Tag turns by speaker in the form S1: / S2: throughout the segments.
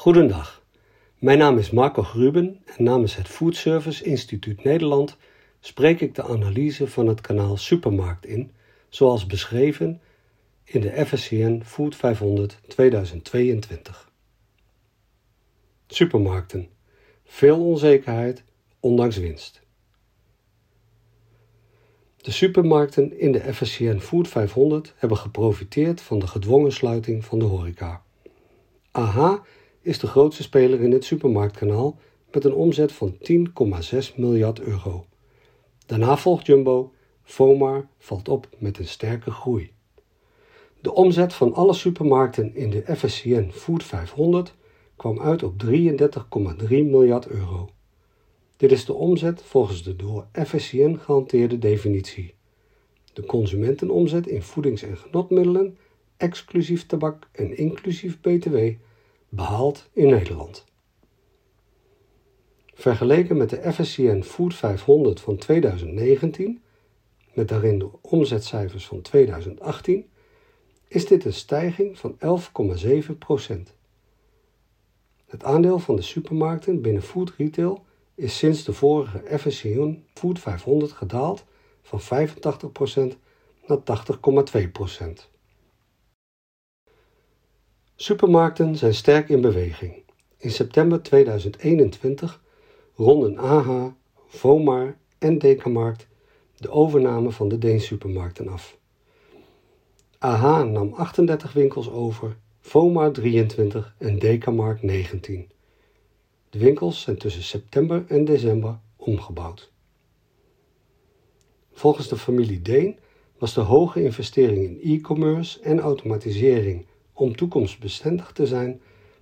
S1: Goedendag, mijn naam is Marco Gruben en namens het Food Service Instituut Nederland spreek ik de analyse van het kanaal Supermarkt in, zoals beschreven in de FSCN Food 500 2022. Supermarkten. Veel onzekerheid, ondanks winst. De supermarkten in de FSCN Food 500 hebben geprofiteerd van de gedwongen sluiting van de horeca. AHA is de grootste speler in het supermarktkanaal met een omzet van 10,6 miljard euro. Daarna volgt Jumbo, Fomar valt op met een sterke groei. De omzet van alle supermarkten in de FSCN Food 500 kwam uit op 33,3 miljard euro. Dit is de omzet volgens de door FSCN gehanteerde definitie. De consumentenomzet in voedings- en genotmiddelen, exclusief tabak en inclusief BTW, behaald in Nederland. Vergeleken met de FSCN Food 500 van 2019, met daarin de omzetcijfers van 2018, is dit een stijging van 11,7% Het aandeel van de supermarkten binnen food retail is sinds de vorige FSCN Food 500 gedaald van 85% naar 80,2%. Supermarkten zijn sterk in beweging. In september 2021 ronden AH, Vomar en Dekamarkt de overname van de Deen supermarkten af. AH nam 38 winkels over, Vomar 23 en Dekamarkt 19. De winkels zijn tussen september en december omgebouwd. Volgens de familie Deen was de hoge investering in e-commerce en automatisering om toekomstbestendig te zijn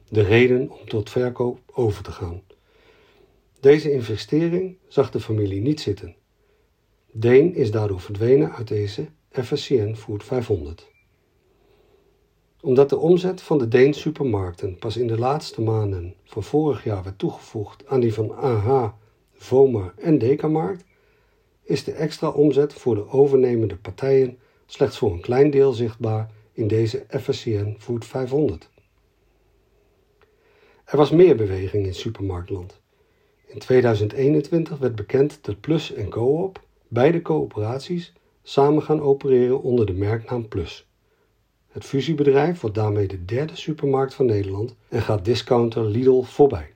S1: de reden om tot verkoop over te gaan. Deze investering zag de familie niet zitten. Deen is daardoor verdwenen uit deze FSCN Food 500. Omdat de omzet van de Deen supermarkten pas in de laatste maanden van vorig jaar werd toegevoegd aan die van AH, Voma en Dekamarkt, is de extra omzet voor de overnemende partijen slechts voor een klein deel zichtbaar in deze FSCN Food 500. Er was meer beweging in supermarktland. In 2021 werd bekend dat Plus en Coop, beide coöperaties, samen gaan opereren onder de merknaam Plus. Het fusiebedrijf wordt daarmee de derde supermarkt van Nederland en gaat discounter Lidl voorbij.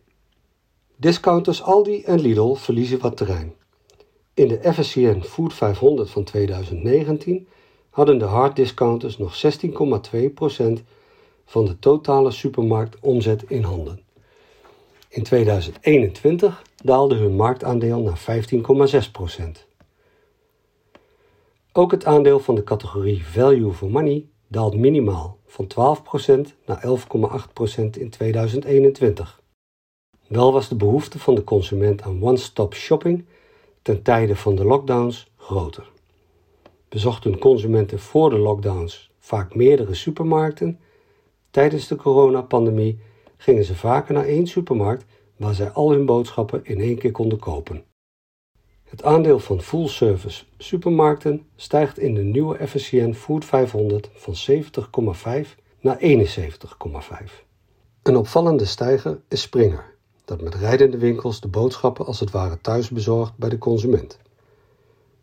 S1: Discounters Aldi en Lidl verliezen wat terrein. In de FSCN Food 500 van 2019 hadden de harddiscounters nog 16,2% van de totale supermarktomzet in handen. In 2021 daalde hun marktaandeel naar 15,6%. Ook het aandeel van de categorie Value for Money daalt minimaal van 12% naar 11,8% in 2021. Wel was de behoefte van de consument aan one-stop shopping ten tijde van de lockdowns groter. Bezochten consumenten voor de lockdowns vaak meerdere supermarkten. Tijdens de coronapandemie gingen ze vaker naar één supermarkt waar zij al hun boodschappen in één keer konden kopen. Het aandeel van full-service supermarkten stijgt in de nieuwe FSCN Food 500 van 70,5 naar 71,5. Een opvallende stijger is Springer, dat met rijdende winkels de boodschappen als het ware thuis bezorgt bij de consument.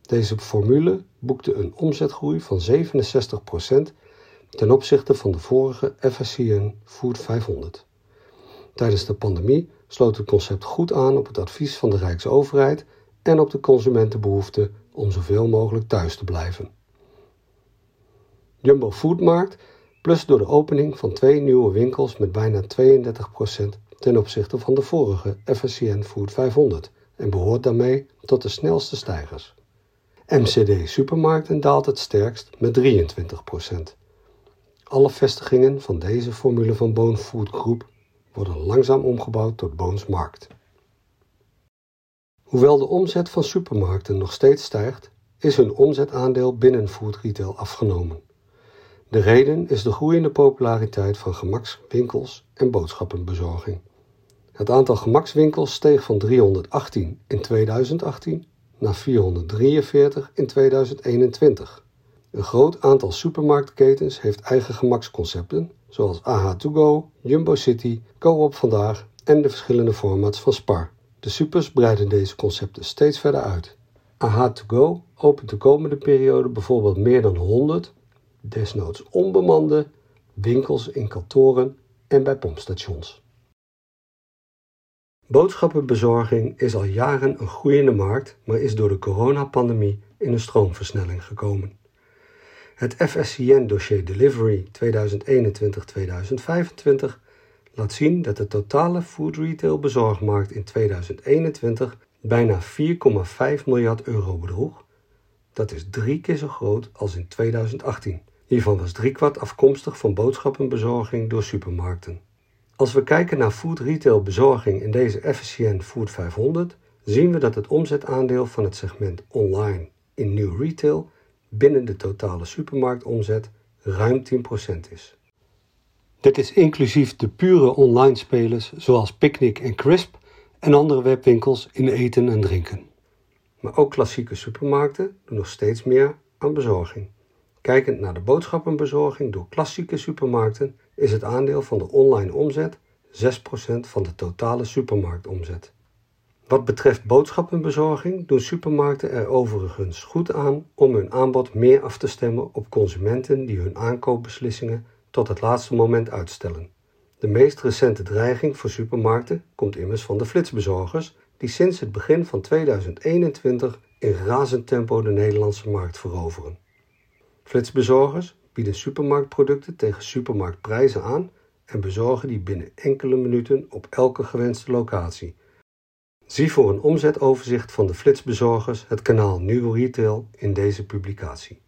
S1: Deze formule boekte een omzetgroei van 67% ten opzichte van de vorige FSCN Food 500. Tijdens de pandemie sloot het concept goed aan op het advies van de Rijksoverheid en op de consumentenbehoefte om zoveel mogelijk thuis te blijven. Jumbo Foodmarkt plus door de opening van twee nieuwe winkels met bijna 32% ten opzichte van de vorige FSCN Food 500 en behoort daarmee tot de snelste stijgers. MCD Supermarkten daalt het sterkst met 23%. Alle vestigingen van deze formule van Boon Food Group worden langzaam omgebouwd tot Boons Markt. Hoewel de omzet van supermarkten nog steeds stijgt, is hun omzetaandeel binnen food retail afgenomen. De reden is de groeiende populariteit van gemakswinkels en boodschappenbezorging. Het aantal gemakswinkels steeg van 318 in 2018 naar 443 in 2021. Een groot aantal supermarktketens heeft eigen gemaksconcepten zoals AH2Go, Jumbo City, Coop Vandaag en de verschillende formats van Spar. De supers breiden deze concepten steeds verder uit. AH2Go opent de komende periode bijvoorbeeld meer dan 100, desnoods onbemande, winkels in kantoren en bij pompstations. Boodschappenbezorging is al jaren een groeiende markt, maar is door de coronapandemie in een stroomversnelling gekomen. Het FSCN-dossier Delivery 2021-2025 laat zien dat de totale food retail bezorgmarkt in 2021 bijna 4,5 miljard euro bedroeg. Dat is drie keer zo groot als in 2018. Hiervan was driekwart afkomstig van boodschappenbezorging door supermarkten. Als we kijken naar food retail bezorging in deze FSCN Food 500, zien we dat het omzetaandeel van het segment online in nieuw retail binnen de totale supermarktomzet ruim 10% is. Dit is inclusief de pure online spelers zoals Picnic en Crisp en andere webwinkels in eten en drinken. Maar ook klassieke supermarkten doen nog steeds meer aan bezorging. Kijkend naar de boodschappenbezorging door klassieke supermarkten is het aandeel van de online omzet 6% van de totale supermarktomzet. Wat betreft boodschappenbezorging doen supermarkten er overigens goed aan om hun aanbod meer af te stemmen op consumenten die hun aankoopbeslissingen tot het laatste moment uitstellen. De meest recente dreiging voor supermarkten komt immers van de flitsbezorgers, die sinds het begin van 2021 in razend tempo de Nederlandse markt veroveren. Flitsbezorgers bieden supermarktproducten tegen supermarktprijzen aan en bezorgen die binnen enkele minuten op elke gewenste locatie. Zie voor een omzetoverzicht van de flitsbezorgers het kanaal Nieuw Retail in deze publicatie.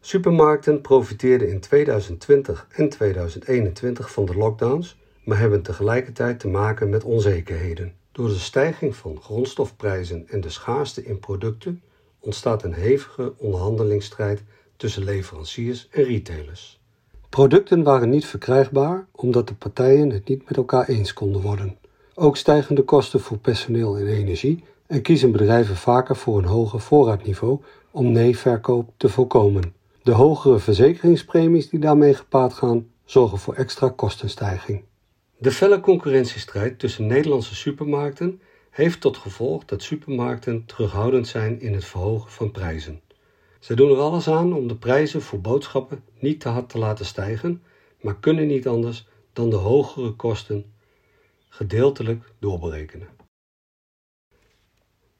S1: Supermarkten profiteerden in 2020 en 2021 van de lockdowns, maar hebben tegelijkertijd te maken met onzekerheden. Door de stijging van grondstofprijzen en de schaarste in producten ontstaat een hevige onderhandelingsstrijd tussen leveranciers en retailers. Producten waren niet verkrijgbaar omdat de partijen het niet met elkaar eens konden worden. Ook stijgen de kosten voor personeel en energie en kiezen bedrijven vaker voor een hoger voorraadniveau om nee-verkoop te voorkomen. De hogere verzekeringspremies die daarmee gepaard gaan, zorgen voor extra kostenstijging. De felle concurrentiestrijd tussen Nederlandse supermarkten heeft tot gevolg dat supermarkten terughoudend zijn in het verhogen van prijzen. Ze doen er alles aan om de prijzen voor boodschappen niet te hard te laten stijgen, maar kunnen niet anders dan de hogere kosten gedeeltelijk doorberekenen.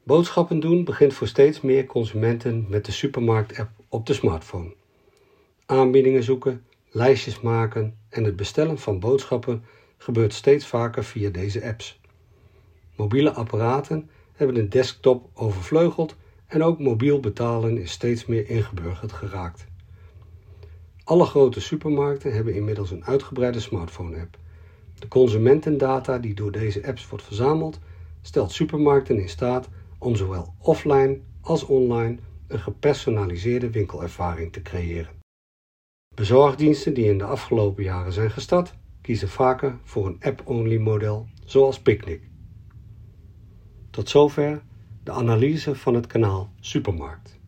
S1: Boodschappen doen begint voor steeds meer consumenten met de supermarkt-app op de smartphone. Aanbiedingen zoeken, lijstjes maken en het bestellen van boodschappen gebeurt steeds vaker via deze apps. Mobiele apparaten hebben een desktop overvleugeld en ook mobiel betalen is steeds meer ingeburgerd geraakt. Alle grote supermarkten hebben inmiddels een uitgebreide smartphone-app. De consumentendata die door deze apps wordt verzameld, stelt supermarkten in staat om zowel offline als online een gepersonaliseerde winkelervaring te creëren. Bezorgdiensten die in de afgelopen jaren zijn gestart, kiezen vaker voor een app-only model zoals Picnic. Tot zover de analyse van het kanaal Supermarkt.